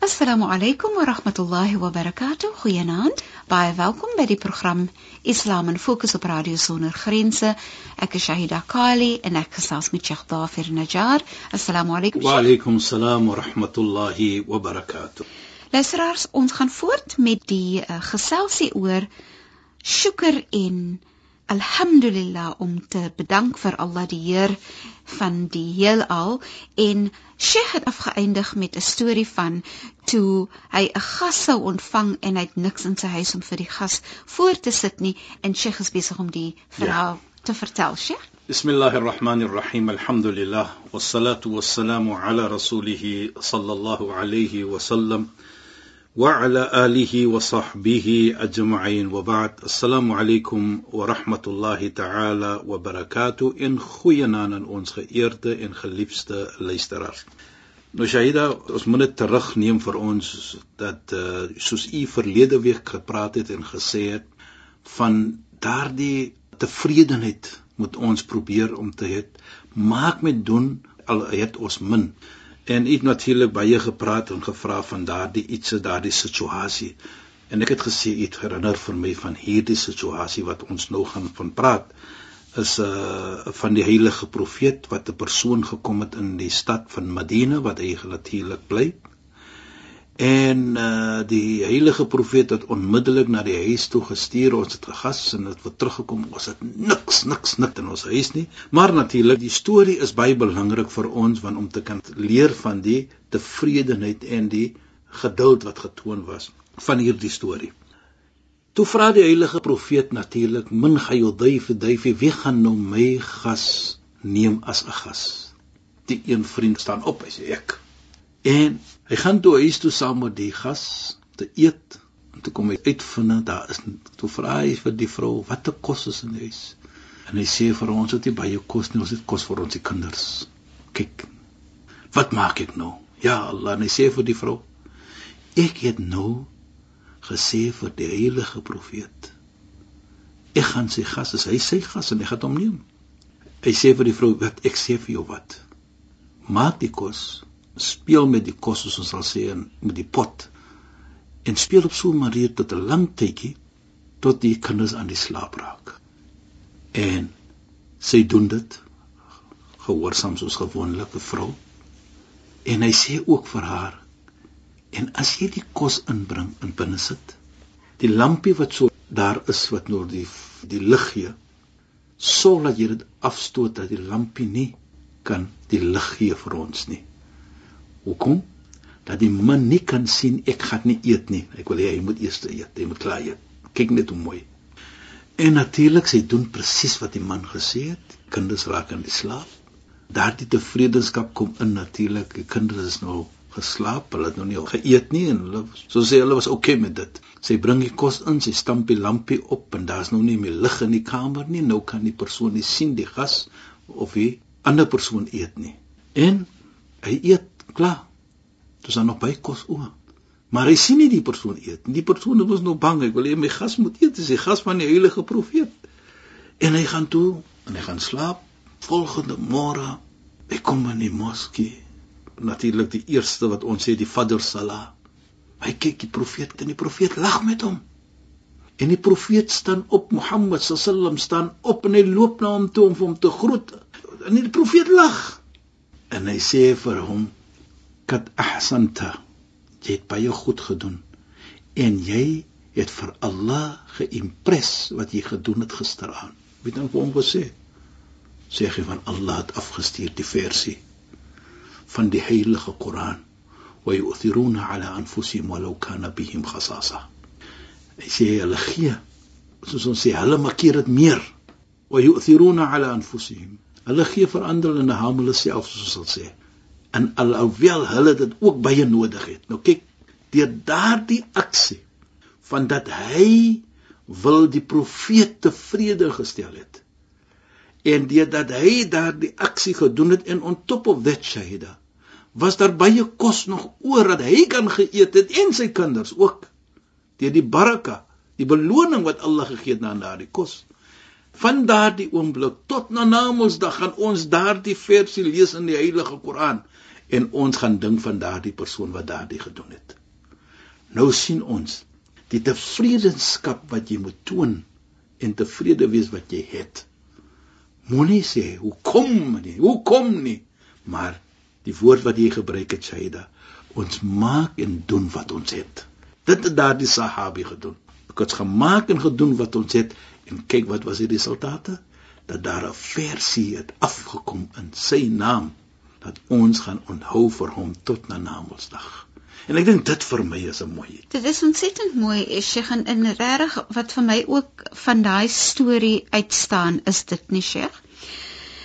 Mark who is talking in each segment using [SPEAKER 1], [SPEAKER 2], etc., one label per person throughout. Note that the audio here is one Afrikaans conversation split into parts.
[SPEAKER 1] Assalamu alaykum wa rahmatullahi wa barakatuh. Goeienaand. Baie welkom by die program Islam in Fokus op Radio Sonder Grense. Ek is Shahida Kali en ek gesels met Sheikh Dafir Najjar. Assalamu alaykum.
[SPEAKER 2] Wa alaykum salaam wa rahmatullahi wa barakatuh.
[SPEAKER 1] Luisteraars, ons gaan voort met die uh, geselsie oor shukr en alhamdulillah om te bedank vir Allah die Heer van die heelal. En Sheikh het afgeëindig met 'n storie van toe hy 'n gas sou ontvang en hy het niks in sy huis om vir die gas voor te sit nie. En Sheikh is besig om die verhaal ja. te vertel. Sheikh?
[SPEAKER 2] Bismillahirrahmanirrahim. Alhamdulillah. Wassalatu wassalamu ala rasulih sallallahu alayhi wa sallam وعلى آله وصحبه أجمعين وبعد السلام عليكم ورحمة الله تعالى وبركاته إن خوينا aan ons geëerde en geliefde luisteraars. Nou Shahida, ons moet dit terugneem vir ons dat uh, soos u verlede week gepraat het en gesê het van daardie tevredenheid moet ons probeer om te hê maak met doen al het ons min en ek het natuurlik baie gepraat en gevra van daardie iets daardie situasie. En ek het gesê iets herinner vir my van hierdie situasie wat ons nou gaan van praat. Is uh, van die heilige profeet wat 'n persoon gekom het in die stad van Madina wat hy natuurlik bly En uh die heilige profeet het onmiddellik na die huis toe gestuur. Ons het gegas en het weer teruggekom. Ons het niks niks niks in ons huis nie. Maar natuurlik, die storie is baie belangrik vir ons want om te kan leer van die tevredenheid en die geduld wat getoon was van hierdie storie. Toe vra die heilige profeet natuurlik: "Min gayudayf dayf wie gaan nou my gas neem as 'n gas?" Die een vriend staan op en sê: "Ek." En hy gaan toe huis toe saam met die gas te eet. En toe kom hy uitvind daar is toe vra hy vir die vrou watter kos is in die huis. En hy sê vir ons het nie baie kos nie, ons het kos vir ons kinders. Kyk. Wat maak ek nou? Ja Allah, en hy sê vir die vrou ek het nou gesê vir die heilige profeet ek gaan sy gas as hy sy gas en hy gaan hom neem. Hy sê vir die vrou wat ek sê vir jou wat? Maak die kos speel met die kos soos ons sal sê en met die pot en speel op so 'n manier tot 'n lang tydjie tot die kinders aan die slaap raak. En sy doen dit gehoorsaam soos gewoonlike vrou. En hy sê ook vir haar en as jy die kos inbring in binne sit, die lampie wat so daar is wat nou die die lig gee, sorg dat jy dit afstoot dat die lampie nie kan die lig gee vir ons nie. Hoekom? Dat die man nie kan sien ek gaan nie eet nie. Ek wil hê hy moet eers eet. Hy moet klaar eet. Kyk net hoe mooi. En natuurlik sy doen presies wat die man gesê het. Kinders raak in die slaap. Daardie tevredenskap kom in natuurlik. Die kinders is nou geslaap. Hulle het nog nie geëet nie en hulle so sê hulle was oukei okay met dit. Sy bring die kos in, sy stamp die lampie op en daar's nou nie meer lig in die kamer nie. Nou kan die persoon nie sien die gas of die ander persoon eet nie. En hy eet klaar. Dis dan nog by kos oor. Maar hy sien nie die persoon eet. Die persoon was nog bang. Ek wil hê my gas moet eet. Dis die gas van die heilige profeet. En hy gaan toe en hy gaan slaap. Volgende môre hy kom in die moskee. Natuurlik die eerste wat ons sê die Fajr Salah. Hy kyk die profeet en die profeet lag met hom. En die profeet staan op Mohammed sallam staan op en hy loop na hom toe om hom te groet. En die profeet lag. En hy sê vir hom kad ahsanta jy het baie goed gedoen en jy het vir Allah geïmpres wat jy gedoen het gisteraan weet dan hom gesê sê hy van Allah het afgestuur die versie van die heilige Koran wa yu'thiruna 'ala anfusihim walau kana bihim khasasa. Sê hulle gee soos ons sê hulle maak dit meer wa yu'thiruna 'ala anfusihim. Hulle gee vir ander en hulle self soos ons sê. En alhoewel hulle dit ook baie nodig het. Nou kyk, deur daardie aksie van dat hy wil die profeet tevrede gestel het. En deurdat hy daardie aksie gedoen het en on top of that shahida was daar baie kos nog oor dat hy kan geëet het en sy kinders ook deur die baraka, die beloning wat Allah gegee het aan daardie kos. Van daardie oomblik tot na Namedsdag gaan ons daardie versie lees in die Heilige Koran en ons gaan dink van daardie persoon wat daardie gedoen het. Nou sien ons die tevredenskap wat jy moet toon en tevrede wees wat jy het. Moenie sê hoekom nie, hoekom nie, maar die woord wat jy gebruik het Shaida, ons maak en doen wat ons het. Dit het daardie Sahabi gedoen. Het gemaak en gedoen wat ons het en kyk wat was die resultate? Dat daar 'n versie het afgekom in sy naam dat ons gaan onthou vir hom tot na Namedsdag. En ek dink dit vir my is 'n mooi.
[SPEAKER 1] Dit is ontsettend mooi, Sheikh, en in regtig wat vir my ook van daai storie uitstaan is dit nie, Sheikh.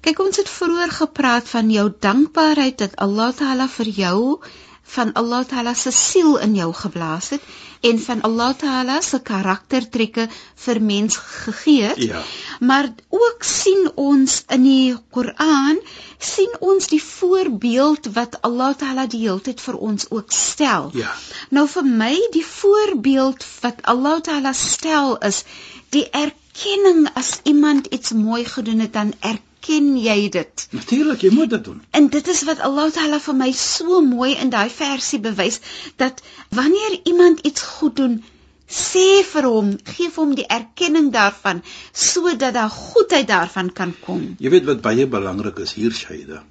[SPEAKER 1] Kyk, ons het vroeër gepraat van jou dankbaarheid dat Allah Taala vir jou van Allah Taala se siel in jou geblaas het en van Allah Taala se karaktertrekke vir mens gegee het.
[SPEAKER 2] Ja.
[SPEAKER 1] Maar ook sien ons in die Koran sien ons die voorbeeld wat Allah Taala die hele tyd vir ons ook stel.
[SPEAKER 2] Ja.
[SPEAKER 1] Nou vir my die voorbeeld wat Allah Taala stel is die erkenning as iemand iets mooi gedoen het dan erken ken jy dit?
[SPEAKER 2] Natuurlik, jy moet dit doen.
[SPEAKER 1] En dit is wat Allah Taala vir my so mooi in daai versie bewys dat wanneer iemand iets goed doen, sê vir hom, gee vir hom die erkenning daarvan sodat daar goedheid daarvan kan kom.
[SPEAKER 2] Jy weet wat baie belangrik is hier Shaida.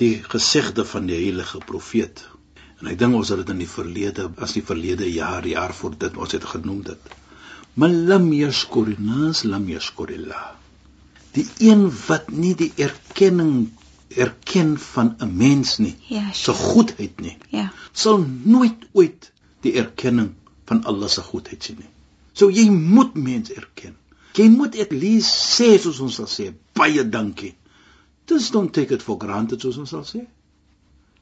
[SPEAKER 2] Die gesegde van die heilige profeet. En ek dink ons het dit in die verlede, as die verlede jaar, jaar voor dit ons het genoem dit. Man lam yashkurinas lam yashkurillah die een wat nie die erkenning erken van 'n mens nie
[SPEAKER 1] ja,
[SPEAKER 2] se goedheid nie
[SPEAKER 1] ja.
[SPEAKER 2] sal nooit ooit die erkenning van Allah se goedheid sien nie. So jy moet mens erken. Jy moet at least sê soos ons sal sê baie dankie. Dis don't take it for granted soos ons sal sê.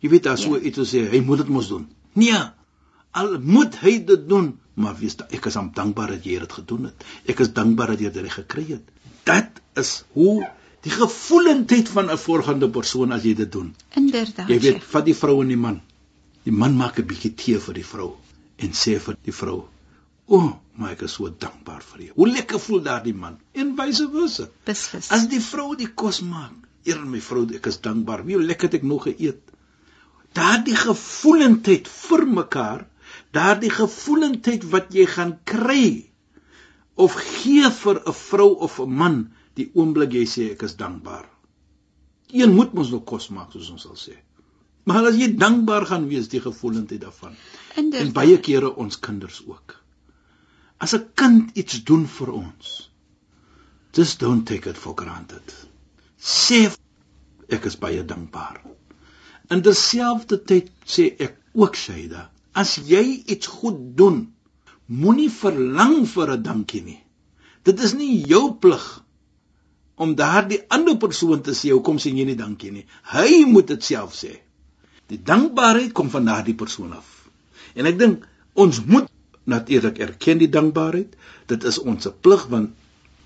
[SPEAKER 2] Jy weet as ja. so iets sê hy moet dit mos doen. Nee al moet hy dit doen maar wees ek is aan dankbaar dat jy dit gedoen het. Ek is dankbaar dat jy dit gekry het dit is hoe die gevoelendheid van 'n volgende persoon as jy dit doen.
[SPEAKER 1] Inderdaad.
[SPEAKER 2] Jy weet, vat die vrou en die man. Die man maak 'n bietjie tee vir die vrou en sê vir die vrou: "O, oh, maar ek is so dankbaar vir jou." Hoe lekker voel daardie man? En wyse wyse.
[SPEAKER 1] Beslis.
[SPEAKER 2] As die vrou die kos maak, eer my vrou, ek is dankbaar. Wie lekker het ek nog geëet? Daardie gevoelendheid vir mekaar, daardie gevoelendheid wat jy gaan kry of gee vir 'n vrou of 'n man die oomblik jy sê ek is dankbaar. Een moet mos nog kos maak soos ons sal sê. Maar as jy dankbaar gaan wees die gevoelendheid daarvan.
[SPEAKER 1] Inderdaad.
[SPEAKER 2] En baie kere ons kinders ook. As 'n kind iets doen vir ons, just don't take it for granted. Sê ek is baie dankbaar. In terselfdertyd sê ek ook Shaida, as jy iets goed doen, moenie verlang vir 'n dankie nie. Dit is nie jou plig om daardie ander persoon te sê hoekom sê jy nie dankie nie. Hy moet dit self sê. Die dankbaarheid kom van daardie persoon af. En ek dink ons moet natuurlik erken die dankbaarheid. Dit is ons plig want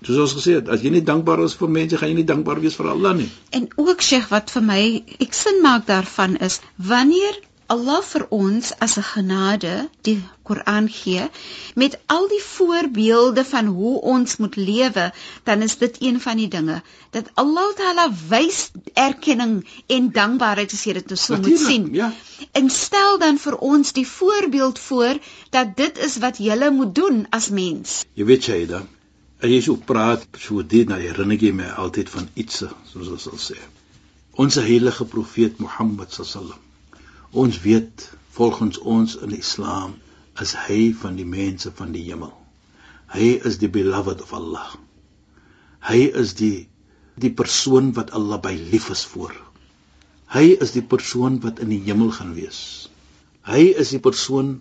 [SPEAKER 2] soos ons gesê het, as jy nie dankbaar is vir mense, gaan jy nie dankbaar wees vir Allah nie.
[SPEAKER 1] En ook Sheikh wat vir my ek sin maak daarvan is wanneer Allah vir ons as 'n genade die Koran gee met al die voorbeelde van hoe ons moet lewe, dan is dit een van die dinge dat Allah Taala wys erkenning en dankbaarheid as jy dit so moet sien.
[SPEAKER 2] Ja.
[SPEAKER 1] En stel dan vir ons die voorbeeld voor dat dit is wat jy moet doen as mens.
[SPEAKER 2] Jy weet jy dan, as jy so praat, so dit nou herinner jy my altyd van iets soos ons sal sê. Ons heilige profeet Mohammed sallam Ons weet volgens ons in Islam is hy van die mense van die hemel. Hy is die beloved of Allah. Hy is die die persoon wat Allah by lief is voor. Hy is die persoon wat in die hemel gaan wees. Hy is die persoon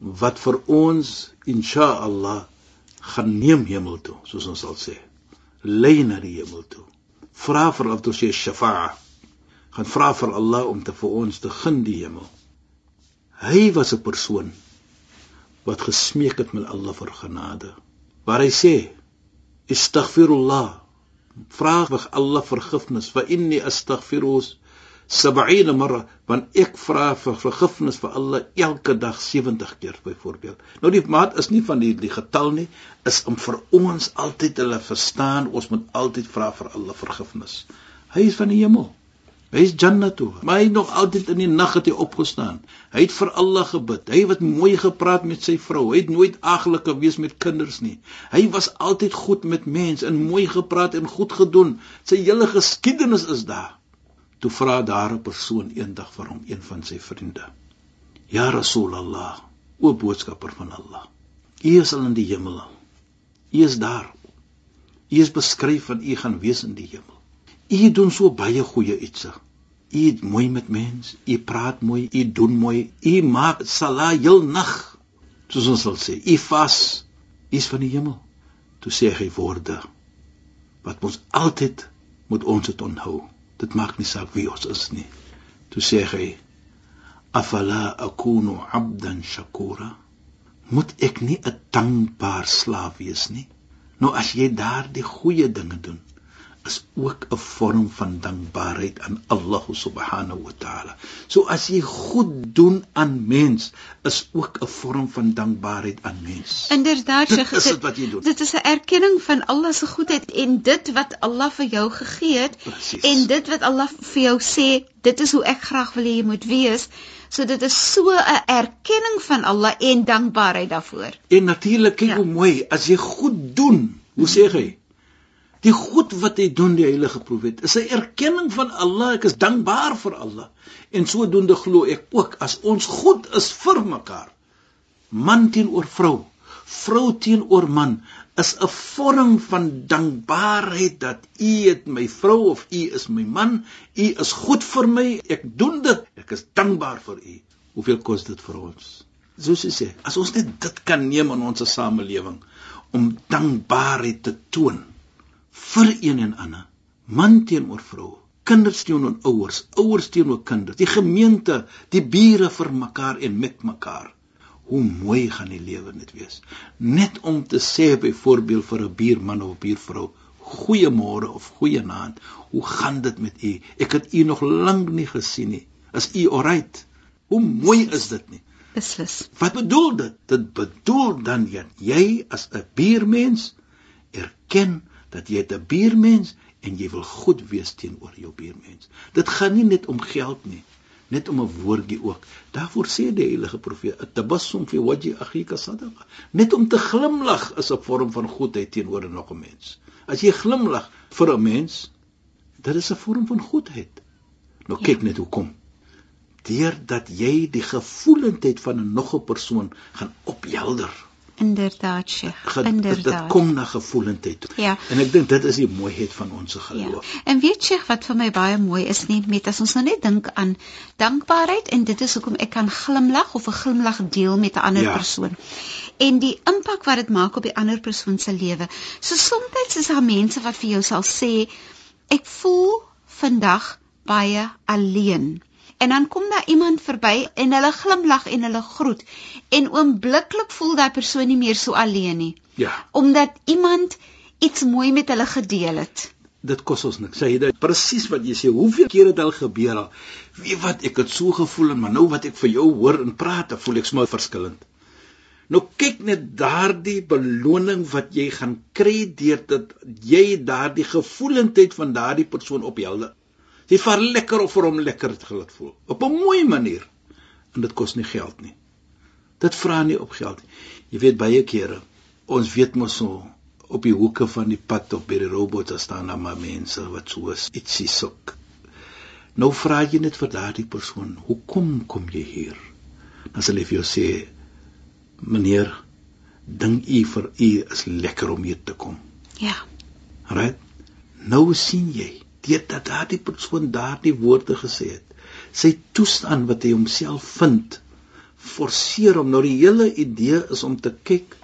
[SPEAKER 2] wat vir ons insha Allah gaan neem hemel toe, soos ons sal sê. Lei na die hemel toe. Vra vir Allah toe sê shafa'a. Gaan vra vir Allah om te vir ons te gun die hemel. Hy was 'n persoon wat gesmeek het met Allah vir genade. Waar hy sê: "Astaghfirullah." Vra vir Allah vergifnis, "Fa inni astaghfirus 70 marra want ek vra vir vergifnis vir alle elke dag 70 keer byvoorbeeld. Nou die maat is nie van die die getal nie, is om vir ons altyd hulle verstaan, ons moet altyd vra vir alle vergifnis. Hy is van die hemel. Hy is Jannatu. Maar hy nog altyd in die nag het hy opgestaan. Hy het vir Allah gebid. Hy het mooi gepraat met sy vrou. Hy het nooit aglik gewees met kinders nie. Hy was altyd goed met mense en mooi gepraat en goed gedoen. Sy hele geskiedenis is daar. Toe vra daar 'n persoon eendag vir hom, een van sy vriende. Ja Rasulullah, o boodskapper van Allah. U is al in die hemel. U is daar. U is beskryf van u gaan wees in die hemel. U doen so baie goeie iets. U het mooi met mense, u praat mooi, u doen mooi, u maak salat heel nag. Soos ons sal sê, u vas, is van die hemel. Toe sê hy woorde wat ons altyd moet ons het onthou dit maak nie saak wie ons is nie toe sê hy afala akunu abdan shakura moet ek nie 'n dankbaar slaaf wees nie nou as jy daardie goeie dinge doen is ook 'n vorm van dankbaarheid aan Allah subhanahu wa ta'ala. So as jy goed doen aan mens, is ook 'n vorm van dankbaarheid aan mens.
[SPEAKER 1] Inderdaad,
[SPEAKER 2] dit is dit wat jy doen.
[SPEAKER 1] Dit is 'n erkenning van Allah se goedheid en dit wat Allah vir jou gegee het
[SPEAKER 2] Precies.
[SPEAKER 1] en dit wat Allah vir jou sê, dit is hoe ek graag wil hê jy moet wees. So dit is so 'n erkenning van Allah en dankbaarheid daarvoor.
[SPEAKER 2] En natuurlik kyk
[SPEAKER 1] Ja.
[SPEAKER 2] hoe mooi as jy goed doen. Hoe sê hy? Die goed wat hy doen die heilige profeet is 'n erkenning van Allah. Ek is dankbaar vir Allah. En sodoende glo ek ook as ons goed is vir mekaar. Man teenoor vrou, vrou teenoor man is 'n vorm van dankbaarheid dat u het my vrou of u is my man, u is goed vir my, ek doen dit, ek is dankbaar vir u. Hoeveel kos dit vir ons? Soos jy sê, as ons net dit kan neem in ons samelewing om dankbaarheid te toon vir een en ander, man teenoor vrou, kinders teenoor ouers, ouers teenoor kinders, die gemeente, die bure vir mekaar en met mekaar. Hoe mooi gaan die lewe net wees. Net om te sê byvoorbeeld vir 'n buurman of buurvrou, goeiemôre of goeienaand, hoe gaan dit met u? Ek het u nog lank nie gesien nie. Is u alright? Hoe mooi is dit nie?
[SPEAKER 1] Beslis.
[SPEAKER 2] Wat bedoel dit? Dit bedoel dan dat jy as 'n buurmens erken dat jy 'n buurmens en jy wil goed wees teenoor jou buurmens. Dit gaan nie net om geld nie, net om 'n woordjie ook. Daarvoor sê die heilige profeet: "Tabassum fi wajhi akhika sadaqa." Net om te glimlag is 'n vorm van goedheid teenoor 'n nog 'n mens. As jy glimlag vir 'n mens, dit is 'n vorm van goedheid. Nou kyk net hoe kom deurdat jy die gevoelendheid van 'n nog 'n persoon gaan ophelder.
[SPEAKER 1] Inderdaad, Sheikh.
[SPEAKER 2] Ge, dit, dit
[SPEAKER 1] Inderdaad.
[SPEAKER 2] kom na gevoelendheid toe.
[SPEAKER 1] Ja.
[SPEAKER 2] En ek dink dit is die mooiheid van ons
[SPEAKER 1] Ja.
[SPEAKER 2] geloof.
[SPEAKER 1] En weet jy wat vir my baie mooi is net met as ons nou net dink aan dankbaarheid en dit is hoekom ek kan glimlag of 'n glimlag deel met 'n ander
[SPEAKER 2] Ja.
[SPEAKER 1] persoon. En die impak wat dit maak op die ander persoon se lewe. So soms is daar mense wat vir jou sal sê ek voel vandag baie alleen. En dan kom daar iemand verby en hulle glimlag en hulle groet en oombliklik voel daai persoon nie meer so alleen nie
[SPEAKER 2] Ja,
[SPEAKER 1] omdat iemand iets mooi met hulle gedeel het.
[SPEAKER 2] dit kos ons niks. Sê dit presies wat jy sê. Hoeveel kere het al gebeur al? Weet wat, ek het so gevoel en maar nou wat ek vir jou hoor en praat, dan voel ek sommer verskillend. Nou kyk net daardie beloning wat jy gaan kry deurdat jy daardie gevoelendheid van daardie persoon ophelder. Jy vaar lekker of vir hom lekker het gelaat voel op 'n mooi manier. En dit kos nie geld nie. Dit vra nie op geld nie. Jy weet baie kere, ons weet mos so op die hoeke van die pad of by die robots daar staan daar maar mense wat so ietsie soek. Nou vra jy net vir daardie persoon, "Hoekom kom jy hier?" Dan sal hy vir jou sê, "Meneer, dink u vir u is lekker om hier te kom."
[SPEAKER 1] Ja.
[SPEAKER 2] Right? Nou sien jy, deurdat daardie persoon daardie woorde gesê het, sy toestand wat hy homself vind forceer hom. Nou die hele idee is om te kyk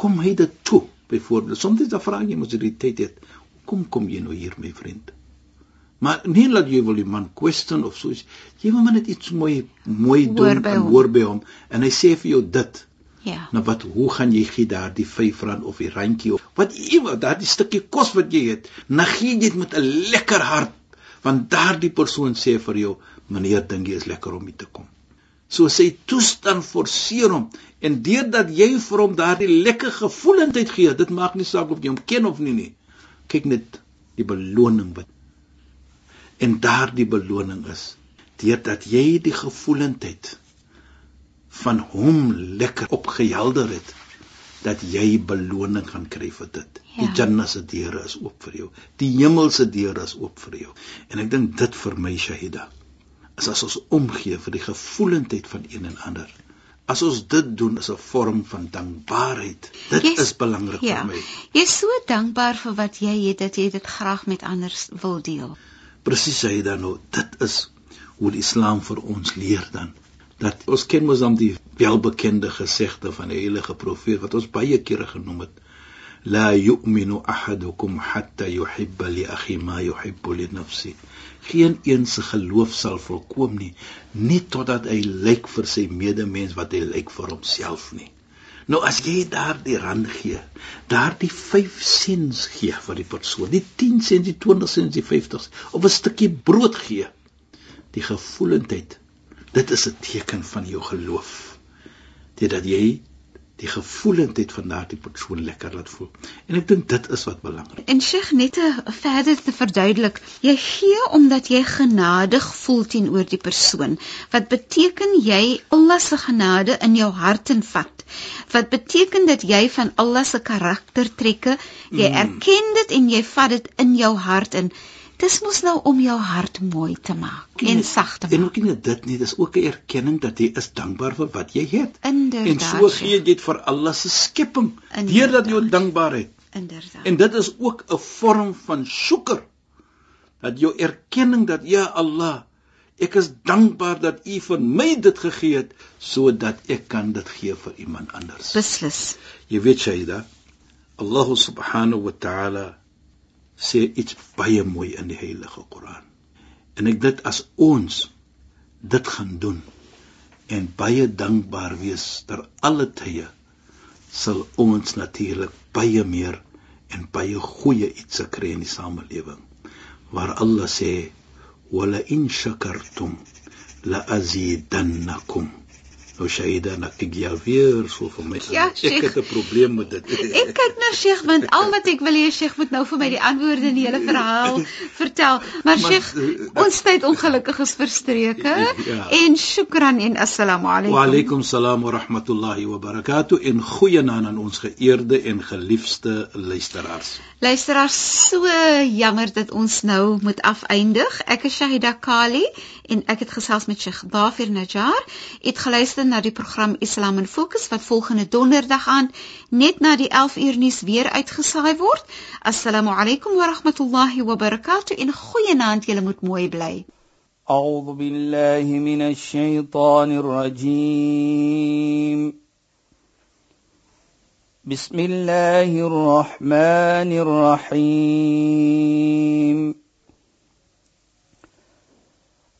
[SPEAKER 2] kom hy dit toe. Byvoorbeeld, soms dan vra jy mos die tyd het. Kom kom jy nou hier my vriend? Maar nie laat jy wil die man question of so. Jy wil net iets mooi mooi doen en hoor by hom en hy sê vir jou dit.
[SPEAKER 1] Ja.
[SPEAKER 2] Nou wat hoe gaan jy gee daardie R5 of die randjie of wat iemand daardie stukkie kos wat jy het, nou gee jy dit met 'n lekker hart want daardie persoon sê vir jou meneer dink jy is lekker om hier te kom. So sy toestand forceer hom en deurdat jy vir hom daardie lekker gevoelendheid gee, dit maak nie saak of jy hom ken of nie nie. Kyk net die beloning wat en daardie beloning is deurdat jy die gevoelendheid van hom lekker opgehelder het dat jy beloning gaan kry vir dit. Ja. Die Jannah se deure is oop vir jou. Die hemel se deure is oop vir jou. En ek dink dit vir my Shahida is as ons omgee vir die gevoelendheid van een en ander. As ons dit doen is 'n vorm van dankbaarheid. Dit yes, is belangrik ja. vir my.
[SPEAKER 1] Jy is so dankbaar vir wat jy het dat jy dit graag met ander wil deel.
[SPEAKER 2] Presies Shahida nou, dit is hoe die Islam vir ons leer dan dat ons ken mos dan die welbekende gesegde van die heilige profeet wat ons baie kere genoem het la yu'minu ahadukum hatta yuhibba li akhi ma yuhibbu li nafsi. Geen een se geloof sal volkom nie net totdat hy lyk vir sy medemens wat hy lyk vir homself nie. Nou as jy daardie rand gee daardie 5 sents gee vir die persoon die 10 sents die 20 sents die 50 of 'n stukkie brood gee die gevoelendheid Dit is 'n teken van jou geloof. Dit dat jy die gevoelendheid van daardie persoon lekker laat voel. En ek dink dit is wat belangrik.
[SPEAKER 1] En Sheikh net verder te verduidelik, jy gee omdat jy genadig voel teenoor die persoon. Wat beteken jy Allah se genade in jou hart en vat? Wat beteken dat jy van Allah se karaktertrekke, jy mm. erken dit en jy vat dit in jou hart in. Dis mos nou om jou hart mooi te maak en sag te maak.
[SPEAKER 2] En ook nie dit nie, dis ook 'n erkenning dat jy is dankbaar vir wat jy het.
[SPEAKER 1] Inderdaad.
[SPEAKER 2] En so gee jy dit vir Allah se skepping deurdat jy dankbaarheid.
[SPEAKER 1] Inderdaad.
[SPEAKER 2] En dit is ook 'n vorm van shukr. Dat jou erkenning dat ja Allah, ek is dankbaar dat U vir my dit gegee het sodat ek kan dit gee vir iemand anders.
[SPEAKER 1] Beslis.
[SPEAKER 2] Jy weet Shaida, Allah subhanahu wa ta'ala sê iets baie mooi in die Heilige Koran. En ek dit as ons dit gaan doen en baie dankbaar wees ter alle tye sal ons natuurlik baie meer en baie goeie iets kry in die samelewing waar Allah sê wala in shakartum la azidannakum Nou Shaida, nou kyk jy weer so vir my.
[SPEAKER 1] Ja,
[SPEAKER 2] ek het 'n probleem met dit.
[SPEAKER 1] ek kyk nou Sheikh want al wat ek wil hê Sheikh moet nou vir my die antwoorde in die hele verhaal vertel. Maar, maar Sheikh, uh, ons tyd ongelukkig is verstreke. Ja. En shukran en assalamu alaykum.
[SPEAKER 2] Wa alaykum salaam wa rahmatullahi wa barakatuh en goeienaand aan ons geëerde en geliefde luisteraars.
[SPEAKER 1] Luisteraars, so jammer dat ons nou moet afeindig. Ek is Shahida Kali en ek het gesels met Sheikh Dafir Najjar. Het geluister na die program Islam in Fokus wat volgende donderdag aan net na die 11 uur nuus weer uitgesaai word. Assalamu alaykum wa rahmatullahi wa barakatuh. En goeienaand, julle moet mooi bly.
[SPEAKER 3] أعوذ بالله من الشيطان الرجيم بسم الله الرحمن الرحيم